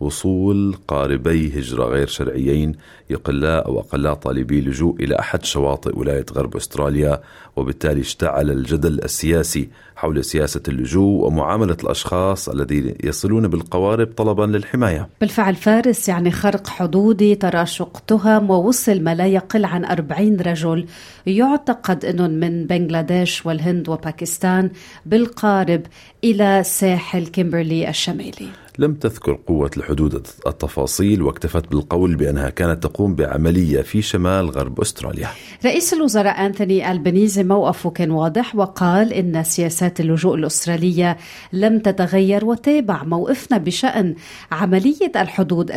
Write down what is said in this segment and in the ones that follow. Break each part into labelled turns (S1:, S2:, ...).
S1: وصول قاربي هجرة غير شرعيين يقلا أو أقلا طالبي لجوء إلى أحد شواطئ ولاية غرب أستراليا وبالتالي اشتعل الجدل السياسي حول سياسة اللجوء ومعاملة الأشخاص الذين يصلون بالقوارب طلبا للحماية.
S2: بالفعل فارس يعني خرق حدودي تراشق تهم ووصل ما لا يقل عن 40 رجل. يعتقد أنهم من بنغلاديش والهند وباكستان بالقارب إلى ساحل كيمبرلي الشمالي.
S1: لم تذكر قوة الحدود التفاصيل واكتفت بالقول بأنها كانت تقوم بعملية في شمال غرب أستراليا.
S2: رئيس الوزراء أنثوني البنيزي موقفه كان واضح وقال إن سياسات اللجوء الأسترالية لم تتغير وتابع موقفنا بشأن عملية الحدود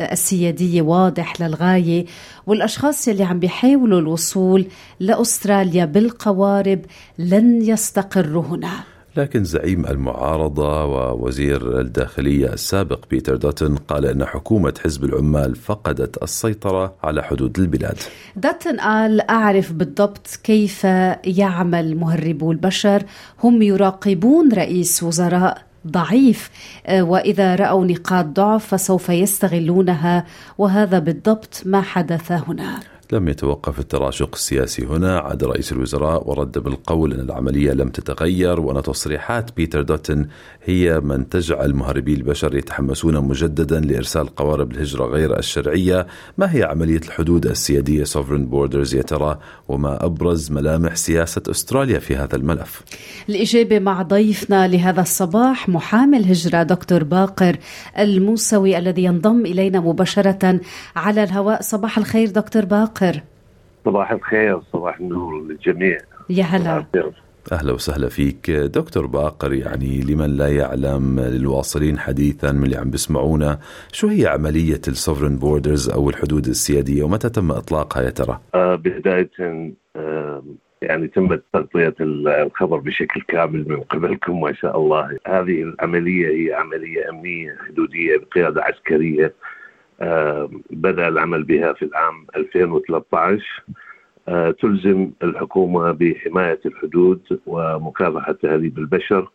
S2: السيادية واضح للغاية والأشخاص اللي عم بيحاولوا الوصول لأستراليا بالقوارب لن يستقروا هنا.
S1: لكن زعيم المعارضة ووزير الداخلية السابق بيتر دوتن قال أن حكومة حزب العمال فقدت السيطرة على حدود البلاد.
S2: دوتن قال أعرف بالضبط كيف يعمل مهربو البشر. هم يراقبون رئيس وزراء ضعيف. آه، وإذا رأوا نقاط ضعف فسوف يستغلونها. وهذا بالضبط ما حدث هنا.
S1: لم يتوقف التراشق السياسي هنا عاد رئيس الوزراء ورد بالقول أن العملية لم تتغير وأن تصريحات بيتر دوتن هي من تجعل مهربي البشر يتحمسون مجددا لإرسال قوارب الهجرة غير الشرعية. ما هي عملية الحدود السيادية Sovereign Borders يا ترى؟ وما أبرز ملامح سياسة أستراليا في هذا الملف؟
S2: الإجابة مع ضيفنا لهذا الصباح محامي الهجرة دكتور باقر الموسوي الذي ينضم إلينا مباشرة على الهواء. صباح الخير دكتور باقر. باقر
S3: صباح الخير صباح النور للجميع.
S2: يا هلا.
S1: أهلا وسهلا فيك. دكتور باقر يعني لمن لا يعلم للواصلين حديثا من اللي عم بيسمعونا شو هي عملية ال Sovereign Borders أو الحدود السيادية ومتى تم إطلاقها يا ترى؟
S3: آه بداية آه يعني تم تغطية الخبر بشكل كامل من قبلكم ما شاء الله. هذه العملية هي عملية أمنية حدودية بقيادة عسكرية. آه، بدأ العمل بها في العام 2013 آه، تلزم الحكومة بحماية الحدود ومكافحة تهذيب البشر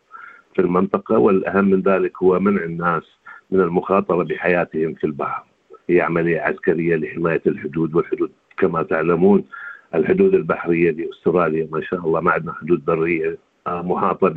S3: في المنطقة والأهم من ذلك هو منع الناس من المخاطرة بحياتهم في البحر. هي عملية عسكرية لحماية الحدود والحدود كما تعلمون الحدود البحرية لأستراليا ما شاء الله ما عندنا حدود برية آه، محاطة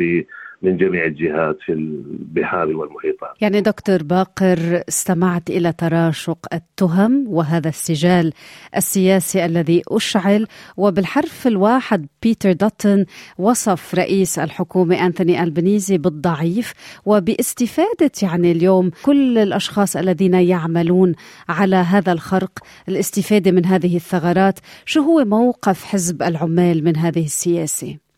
S3: من جميع الجهات في البحار والمحيطات
S2: يعني دكتور باقر استمعت إلى تراشق التهم وهذا السجال السياسي الذي أشعل وبالحرف الواحد بيتر دوتن وصف رئيس الحكومة أنثوني ألبنيزي بالضعيف وباستفادة يعني اليوم كل الأشخاص الذين يعملون على هذا الخرق الاستفادة من هذه الثغرات شو هو موقف حزب العمال من هذه السياسة؟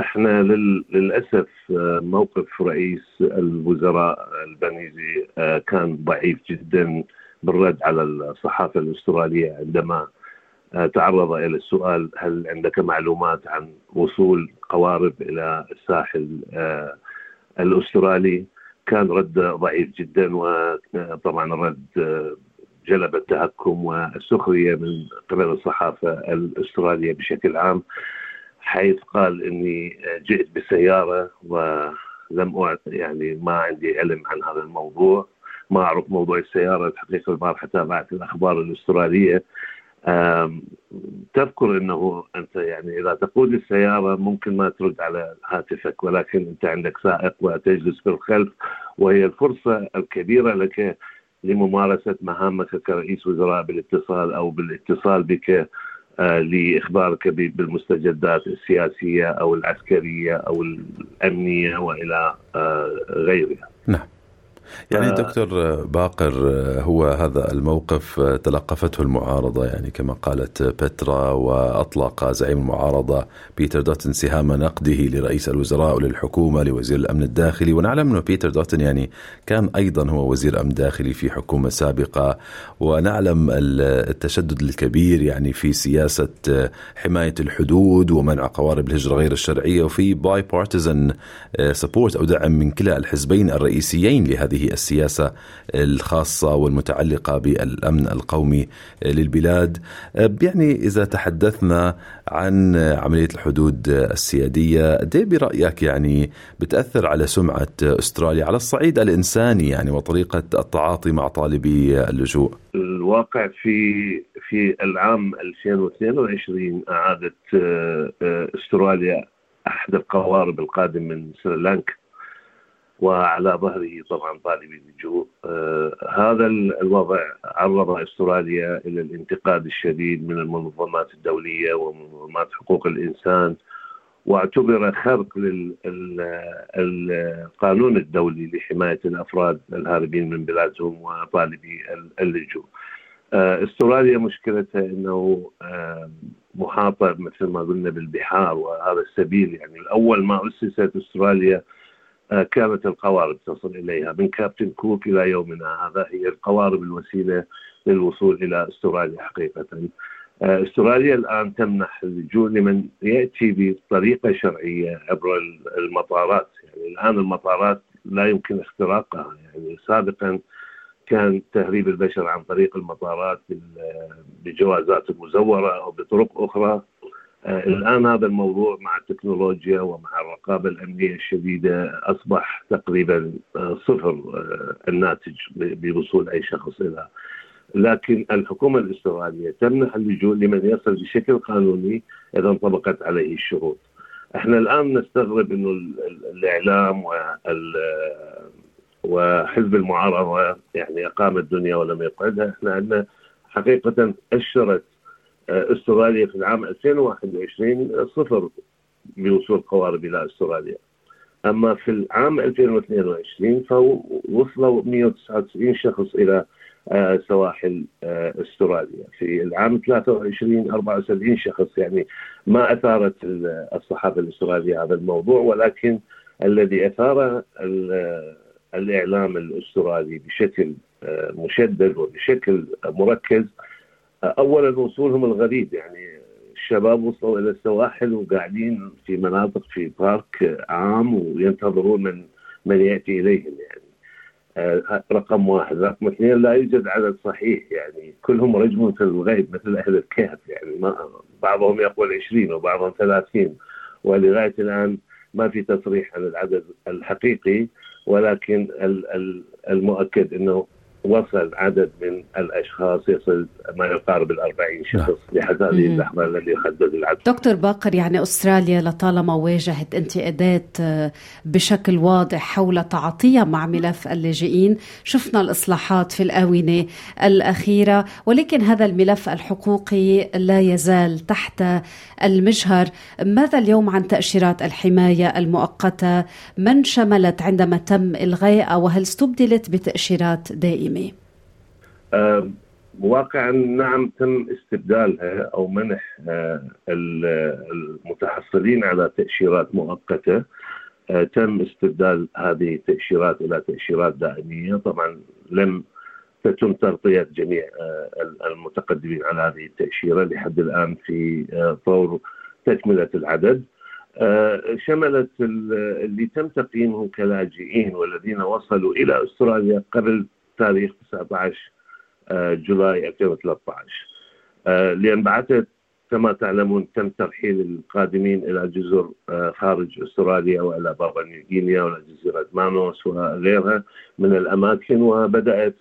S3: إحنا للأسف آه، موقف رئيس الوزراء البنيزي آه، كان ضعيف جدا بالرد على الصحافة الأسترالية عندما آه، تعرض إلى السؤال هل عندك معلومات عن وصول قوارب إلى الساحل الأسترالي؟ كان رد ضعيف جدا وطبعا الرد جلب التهكم والسخرية من قبل الصحافة الأسترالية بشكل عام. حيث قال إني جئت بسيارة ولم يعني ما عندي علم عن هذا الموضوع. ما أعرف موضوع السيارة الحقيقة البارحه تابعت الأخبار الأسترالية. تذكر إنه أنت يعني إذا تقود السيارة ممكن ما ترد على هاتفك ولكن أنت عندك سائق وتجلس في الخلف وهي الفرصة الكبيرة لك لممارسة مهامك كرئيس وزراء بالاتصال أو بالاتصال بك. لإخبارك بالمستجدات السياسية أو العسكرية أو الأمنية وإلى آه، غيرها.
S1: نعم. يعني دكتور باقر هو هذا الموقف تلقفته المعارضة يعني كما قالت بترا وأطلق زعيم المعارضة بيتر دوتن سهام نقده لرئيس الوزراء وللحكومة لوزير الأمن الداخلي. ونعلم أنه بيتر دوتن يعني كان أيضا هو وزير أمن داخلي في حكومة سابقة. ونعلم التشدد الكبير يعني في سياسة حماية الحدود ومنع قوارب الهجرة غير الشرعية. وفي bipartisan support أو دعم من كلا الحزبين الرئيسيين لهذه السياسة الخاصة والمتعلقة بالأمن القومي للبلاد. يعني إذا تحدثنا عن عملية الحدود السيادية دي برأيك يعني بتأثر على سمعة أستراليا على الصعيد الإنساني يعني وطريقة التعاطي مع طالبي اللجوء؟
S3: الواقع في في العام 2022 أعادت أستراليا أحد القوارب القادم من سريلانكا. وعلى ظهره طبعا طالبي اللجوء آه هذا الوضع عرض استراليا إلى الانتقاد الشديد من المنظمات الدولية ومنظمات حقوق الإنسان واعتبر خرق للقانون الدولي لحماية الأفراد الهاربين من بلادهم وطالبي اللجوء. آه استراليا مشكلتها إنه آه محاطة مثل ما قلنا بالبحار وهذا السبيل يعني اول ما أسست استراليا كانت القوارب تصل إليها من كابتن كوك إلى يومنا هذا هي القوارب الوسيلة للوصول إلى استراليا حقيقة. آه، استراليا الآن تمنح اللجوء لمن يأتي بطريقة شرعية عبر المطارات، يعني الآن المطارات لا يمكن اختراقها، يعني سابقا كان تهريب البشر عن طريق المطارات بجوازات مزورة أو بطرق أخرى. آه، الآن هذا الموضوع مع التكنولوجيا ومع الرقابة الأمنية الشديدة أصبح تقريبا آه، صفر آه، الناتج بوصول أي شخص إلى لكن الحكومة الاستراليه تمنح اللجوء لمن يصل بشكل قانوني إذا انطبقت عليه الشروط. إحنا الآن نستغرب إنه الإعلام وال وحزب المعارضة يعني أقام الدنيا ولم يقعدها، إحنا عندنا حقيقه أشرت استراليا في العام 2021 صفر بوصول قوارب إلى استراليا. أما في العام 2022 فوصلوا 199 شخص إلى آه، سواحل آه، استراليا. في العام 23 74 شخص يعني ما أثارت الصحافة الإسترالية هذا الموضوع ولكن الذي أثار الإعلام الإسترالي بشكل آه، مشدد وبشكل مركز اولا وصولهم الغريب يعني الشباب وصلوا إلى السواحل وقاعدين في مناطق في بارك عام وينتظرون من من يأتي إليهم يعني آه، رقم واحد، رقم اثنين لا يوجد عدد صحيح يعني كلهم رجم في الغيب مثل أهل الكهف يعني ما بعضهم يقول 20 وبعضهم 30 ولغاية الآن ما في تصريح عن العدد الحقيقي ولكن المؤكد إنه وصل عدد من الأشخاص يصل ما يقارب ال 40 شخص لحد هذه اللحظه الذي يحدد العدد.
S2: دكتور باقر يعني أستراليا لطالما واجهت انتقادات آه، بشكل واضح حول تعاطيها مع ملف اللاجئين، شفنا الإصلاحات في الآونة الأخيرة ولكن هذا الملف الحقوقي لا يزال تحت المجهر، ماذا اليوم عن تأشيرات الحماية المؤقتة؟ من شملت عندما تم إلغائها؟ وهل استبدلت بتأشيرات دائمه؟
S3: العلمي؟ واقعا نعم تم استبدالها أو منح آه، المتحصلين على تأشيرات مؤقتة آه، تم استبدال هذه التأشيرات إلى تأشيرات دائمية طبعا لم تتم تغطية جميع آه، المتقدمين على هذه التأشيرة لحد الآن في طور تكملة العدد شملت اللي تم تقييمهم كلاجئين والذين وصلوا إلى أستراليا قبل تاريخ 19 آه، جولاي 2013 آه، لأن بعد كما تعلمون تم ترحيل القادمين إلى جزر آه، خارج أستراليا وإلى بابا نيوغينيا وإلى جزيرة مانوس وغيرها من الأماكن وبدأت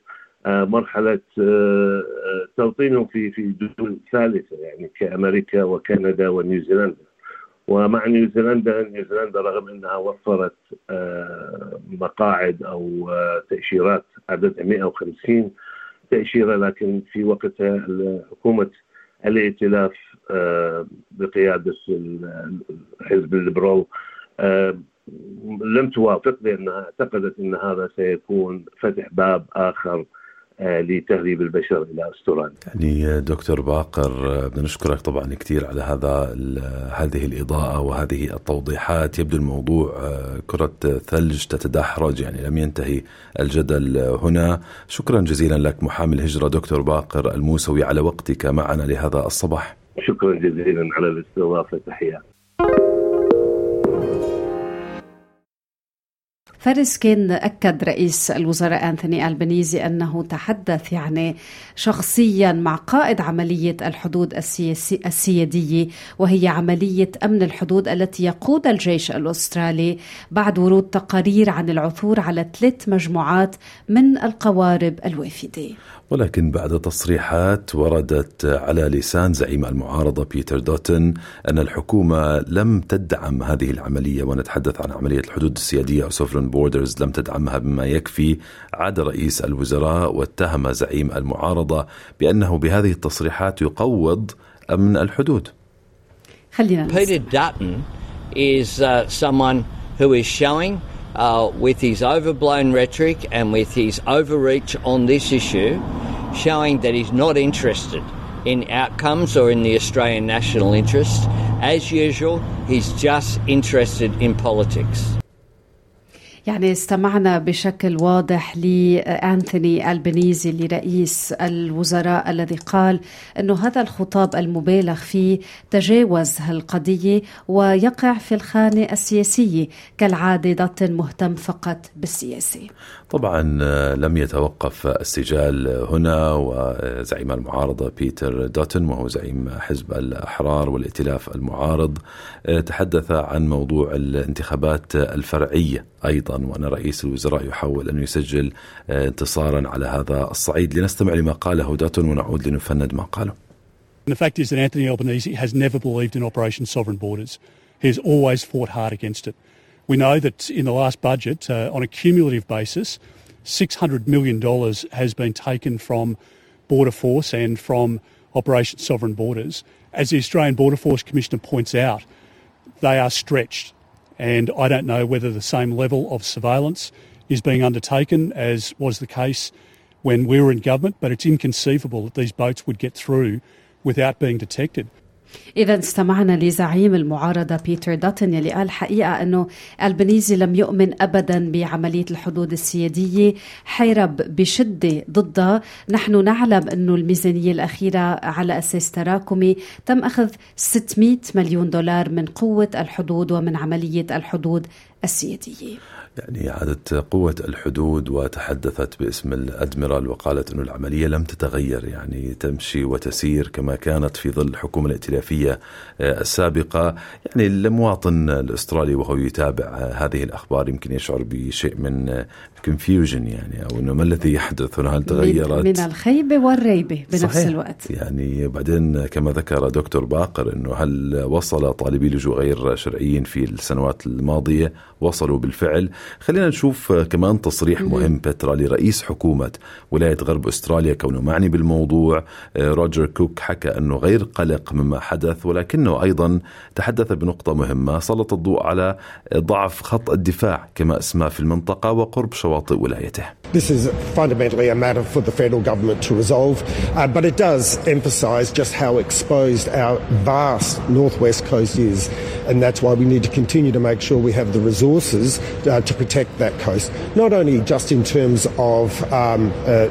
S3: مرحلة توطينهم في في دول ثالثة يعني كأمريكا وكندا ونيوزيلندا. ومع نيوزيلندا نيوزيلندا رغم إنها وفرت مقاعد أو آه، تأشيرات عددها 150 تأشيرة لكن في وقتها حكومه الائتلاف آه، بقيادة حزب الليبرال لم توافق لأنها اعتقدت إن هذا سيكون فتح باب آه، لتهريب البشر إلى استراليا.
S1: يعني دكتور باقر بدنا نشكرك طبعا كثير على هذا هذه الإضاءة وهذه التوضيحات يبدو الموضوع آه، كرة ثلج تتدحرج يعني لم ينتهي الجدل هنا شكرا جزيلا لك محامي الهجرة دكتور باقر الموسوي على وقتك معنا لهذا الصباح.
S3: شكرا جزيلا على الاستضافة تحياتي.
S2: فارس كان أكد رئيس الوزراء أنثوني ألبنيزي أنه تحدث يعني شخصيا مع قائد عملية الحدود السياسي السيادية وهي عملية أمن الحدود التي يقود الجيش الأسترالي بعد ورود تقارير عن العثور على ثلاث مجموعات من القوارب الوافدة.
S1: ولكن بعد تصريحات وردت على لسان زعيم المعارضة بيتر دوتن أن الحكومة لم تدعم هذه العملية ونتحدث عن عملية الحدود السيادية. أو Sovereign Borders لم تدعمها بما يكفي عاد رئيس الوزراء واتهم زعيم المعارضة بأنه بهذه التصريحات يقوض أمن الحدود
S2: خلينا
S4: Peter Dutton is uh, someone who is showing uh, with his overblown rhetoric and with his overreach on this issue, showing that he's not interested in outcomes or in the Australian national interest. As usual, he's just interested in politics.
S2: يعني استمعنا بشكل واضح لأنثوني البنيزي لرئيس الوزراء الذي قال أنه هذا الخطاب المبالغ فيه تجاوز هالقضية ويقع في الخانة السياسية كالعادة داتن مهتم فقط بالسياسة.
S1: طبعا لم يتوقف السجال هنا وزعيم المعارضة بيتر دوتن وهو زعيم حزب الأحرار والائتلاف المعارض تحدث عن موضوع الانتخابات الفرعية أيضا. وأن رئيس الوزراء يحاول أن يسجل انتصارا على هذا الصعيد لنستمع لما قاله داتون ونعود لنفند ما قاله
S5: The fact is that Anthony Albanese has never believed in Operation Sovereign Borders. He has always fought hard against it. We know that in the last budget, uh, on a cumulative basis, $600 million has been taken from Border Force and from Operation Sovereign Borders. As the Australian Border Force Commissioner points out, they are stretched. And I don't know whether the same level of surveillance is being undertaken as was the case when we were in government, but it's inconceivable that these boats would get through without being detected.
S2: إذا استمعنا لزعيم المعارضة بيتر داتن يلي قال حقيقة أنه البنيزي لم يؤمن أبدا بعملية الحدود السيادية حيرب بشدة ضدها. نحن نعلم أنه الميزانية الأخيرة على أساس تراكمي تم أخذ 600 مليون دولار من قوة الحدود ومن عملية الحدود السيادية.
S1: يعني عادت قوة الحدود وتحدثت باسم الأدميرال وقالت أن العملية لم تتغير يعني تمشي وتسير كما كانت في ظل الحكومة الائتلافية السابقة. يعني المواطن الأسترالي وهو يتابع هذه الأخبار يمكن يشعر بشيء من confusion يعني أو أنه ما الذي يحدث؟ هنا هل تغيرت؟
S2: من الخيبة والريبة بنفس صحيح. الوقت.
S1: يعني بعدين كما ذكر دكتور باقر أنه هل وصل طالبي لجوء غير شرعيين في السنوات الماضية؟ وصلوا بالفعل. خلينا نشوف كمان تصريح مهم بترا لرئيس حكومة ولاية غرب أستراليا كونه معني بالموضوع روجر كوك حكى أنه غير قلق مما حدث ولكنه أيضا تحدث بنقطة مهمة سلط الضوء على ضعف خط الدفاع كما اسمه في المنطقة وقرب شواطئ ولايته
S6: This is fundamentally a matter for the federal government to resolve, uh, but it does emphasise just how exposed our vast northwest coast is, and that's why we need to continue to make sure we have the resources uh, to protect that coast, not only just in terms of um, uh,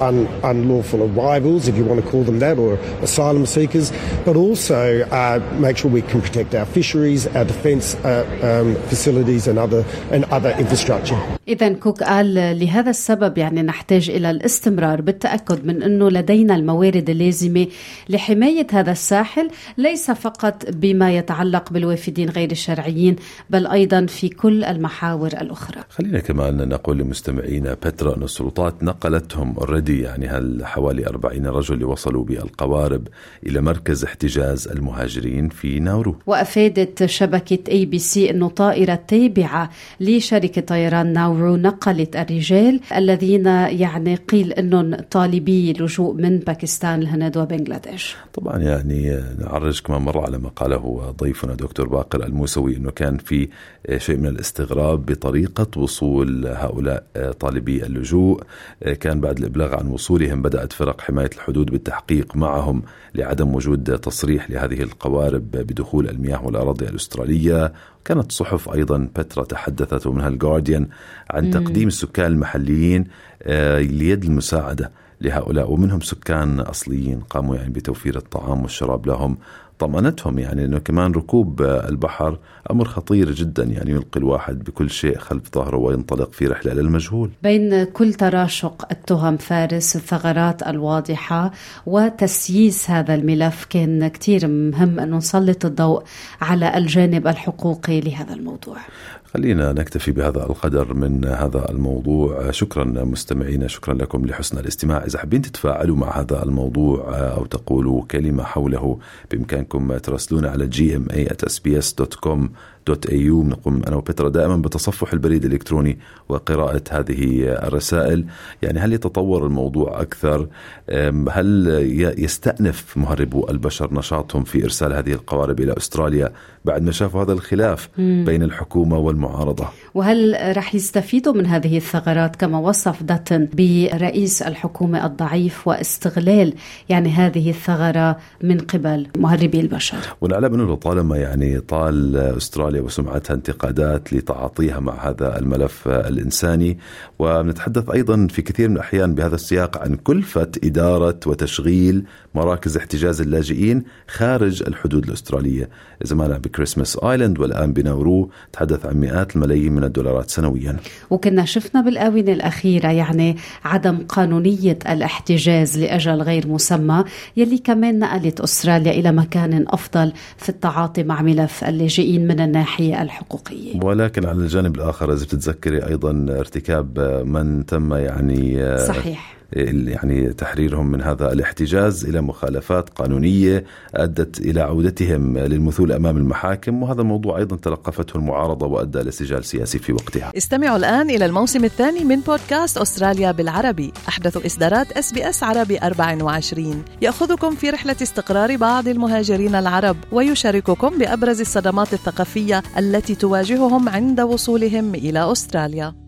S6: un, unlawful arrivals, if you want to call them that, or asylum seekers, but also uh, make sure we can protect our fisheries, our defence uh, um, facilities, and other and other infrastructure.
S2: إذا كوك قال لهذا السبب يعني نحتاج إلى الاستمرار بالتأكد من أنه لدينا الموارد اللازمة لحماية هذا الساحل ليس فقط بما يتعلق بالوافدين غير الشرعيين بل أيضا في كل المحاور الأخرى
S1: خلينا كمان نقول لمستمعينا بترا أن السلطات نقلتهم already يعني هل حوالي 40 رجل اللي وصلوا بالقوارب إلى مركز احتجاز المهاجرين في ناورو.
S2: وأفادت شبكة ABC أنه طائرة تابعة لشركة طيران ناورو نقلت الرجال الذين يعني قيل أنهم طالبي لجوء من باكستان الهند وبنغلاديش.
S1: طبعا يعني نعرج كمان مرة على ما قاله ضيفنا دكتور باقر الموسوي أنه كان في شيء من الاستغراب بطريقة وصول هؤلاء طالبي اللجوء. كان بعد الإبلاغ عن وصولهم بدأت فرق حماية الحدود بالتحقيق معهم لعدم وجود تصريح لهذه القوارب بدخول المياه والأراضي الأسترالية. كانت صحف أيضا بترا تحدثت ومنها الجارديان عن تقديم السكان المحليين ليد المساعدة لهؤلاء ومنهم سكان أصليين قاموا يعني بتوفير الطعام والشراب لهم. طمأنتهم يعني إنه كمان ركوب البحر أمر خطير جدا يعني يلقي الواحد بكل شيء خلف ظهره وينطلق في رحلة للمجهول.
S2: بين كل تراشق التهم فارس الثغرات الواضحة وتسييس هذا الملف كان كثير مهم انه نسلط الضوء على الجانب الحقوقي لهذا الموضوع.
S1: خلينا نكتفي بهذا القدر من هذا الموضوع. شكرا مستمعينا شكرا لكم لحسن الاستماع. إذا حابين تتفاعلوا مع هذا الموضوع أو تقولوا كلمة حوله بإمكانكم تراسلونا على gma.sbs.com دوت ايو بنقوم أنا وبترا دائما بتصفح البريد الإلكتروني وقراءة هذه الرسائل. يعني هل يتطور الموضوع أكثر؟ هل يستأنف مهربو البشر نشاطهم في إرسال هذه القوارب إلى أستراليا بعد ما شافوا هذا الخلاف. بين الحكومة والمعارضة؟
S2: وهل رح يستفيدوا من هذه الثغرات كما وصف داتن برئيس الحكومة الضعيف واستغلال يعني هذه الثغرة من قبل مهربي البشر؟
S1: ونعلم أنه طالما يعني طال أستراليا استراليا وسمعتها انتقادات لتعاطيها مع هذا الملف الإنساني ونتحدث أيضا في كثير من الأحيان بهذا السياق عن كلفة إدارة وتشغيل مراكز احتجاز اللاجئين خارج الحدود الأسترالية، زمانها بكريسماس آيلاند والآن بناورو تحدث عن مئات الملايين من الدولارات سنويا.
S2: وكنا شفنا بالآونة الأخيرة يعني عدم قانونية الاحتجاز لأجل غير مسمى يلي كمان نقلت أستراليا إلى مكان أفضل في التعاطي مع ملف اللاجئين من الناحية الحقوقية.
S1: ولكن على الجانب الآخر إذا بتتذكري أيضا ارتكاب من تم يعني
S2: صحيح
S1: يعني تحريرهم من هذا الاحتجاز إلى مخالفات قانونية أدت إلى عودتهم للمثول أمام المحاكم وهذا الموضوع أيضا تلقفته المعارضة وأدى إلى سجال سياسي في وقتها.
S7: استمعوا الآن إلى الموسم الثاني من بودكاست أستراليا بالعربي، أحدث إصدارات SBS عربي 24 يأخذكم في رحلة استقرار بعض المهاجرين العرب ويشارككم بأبرز الصدمات الثقافية التي تواجههم عند وصولهم إلى أستراليا.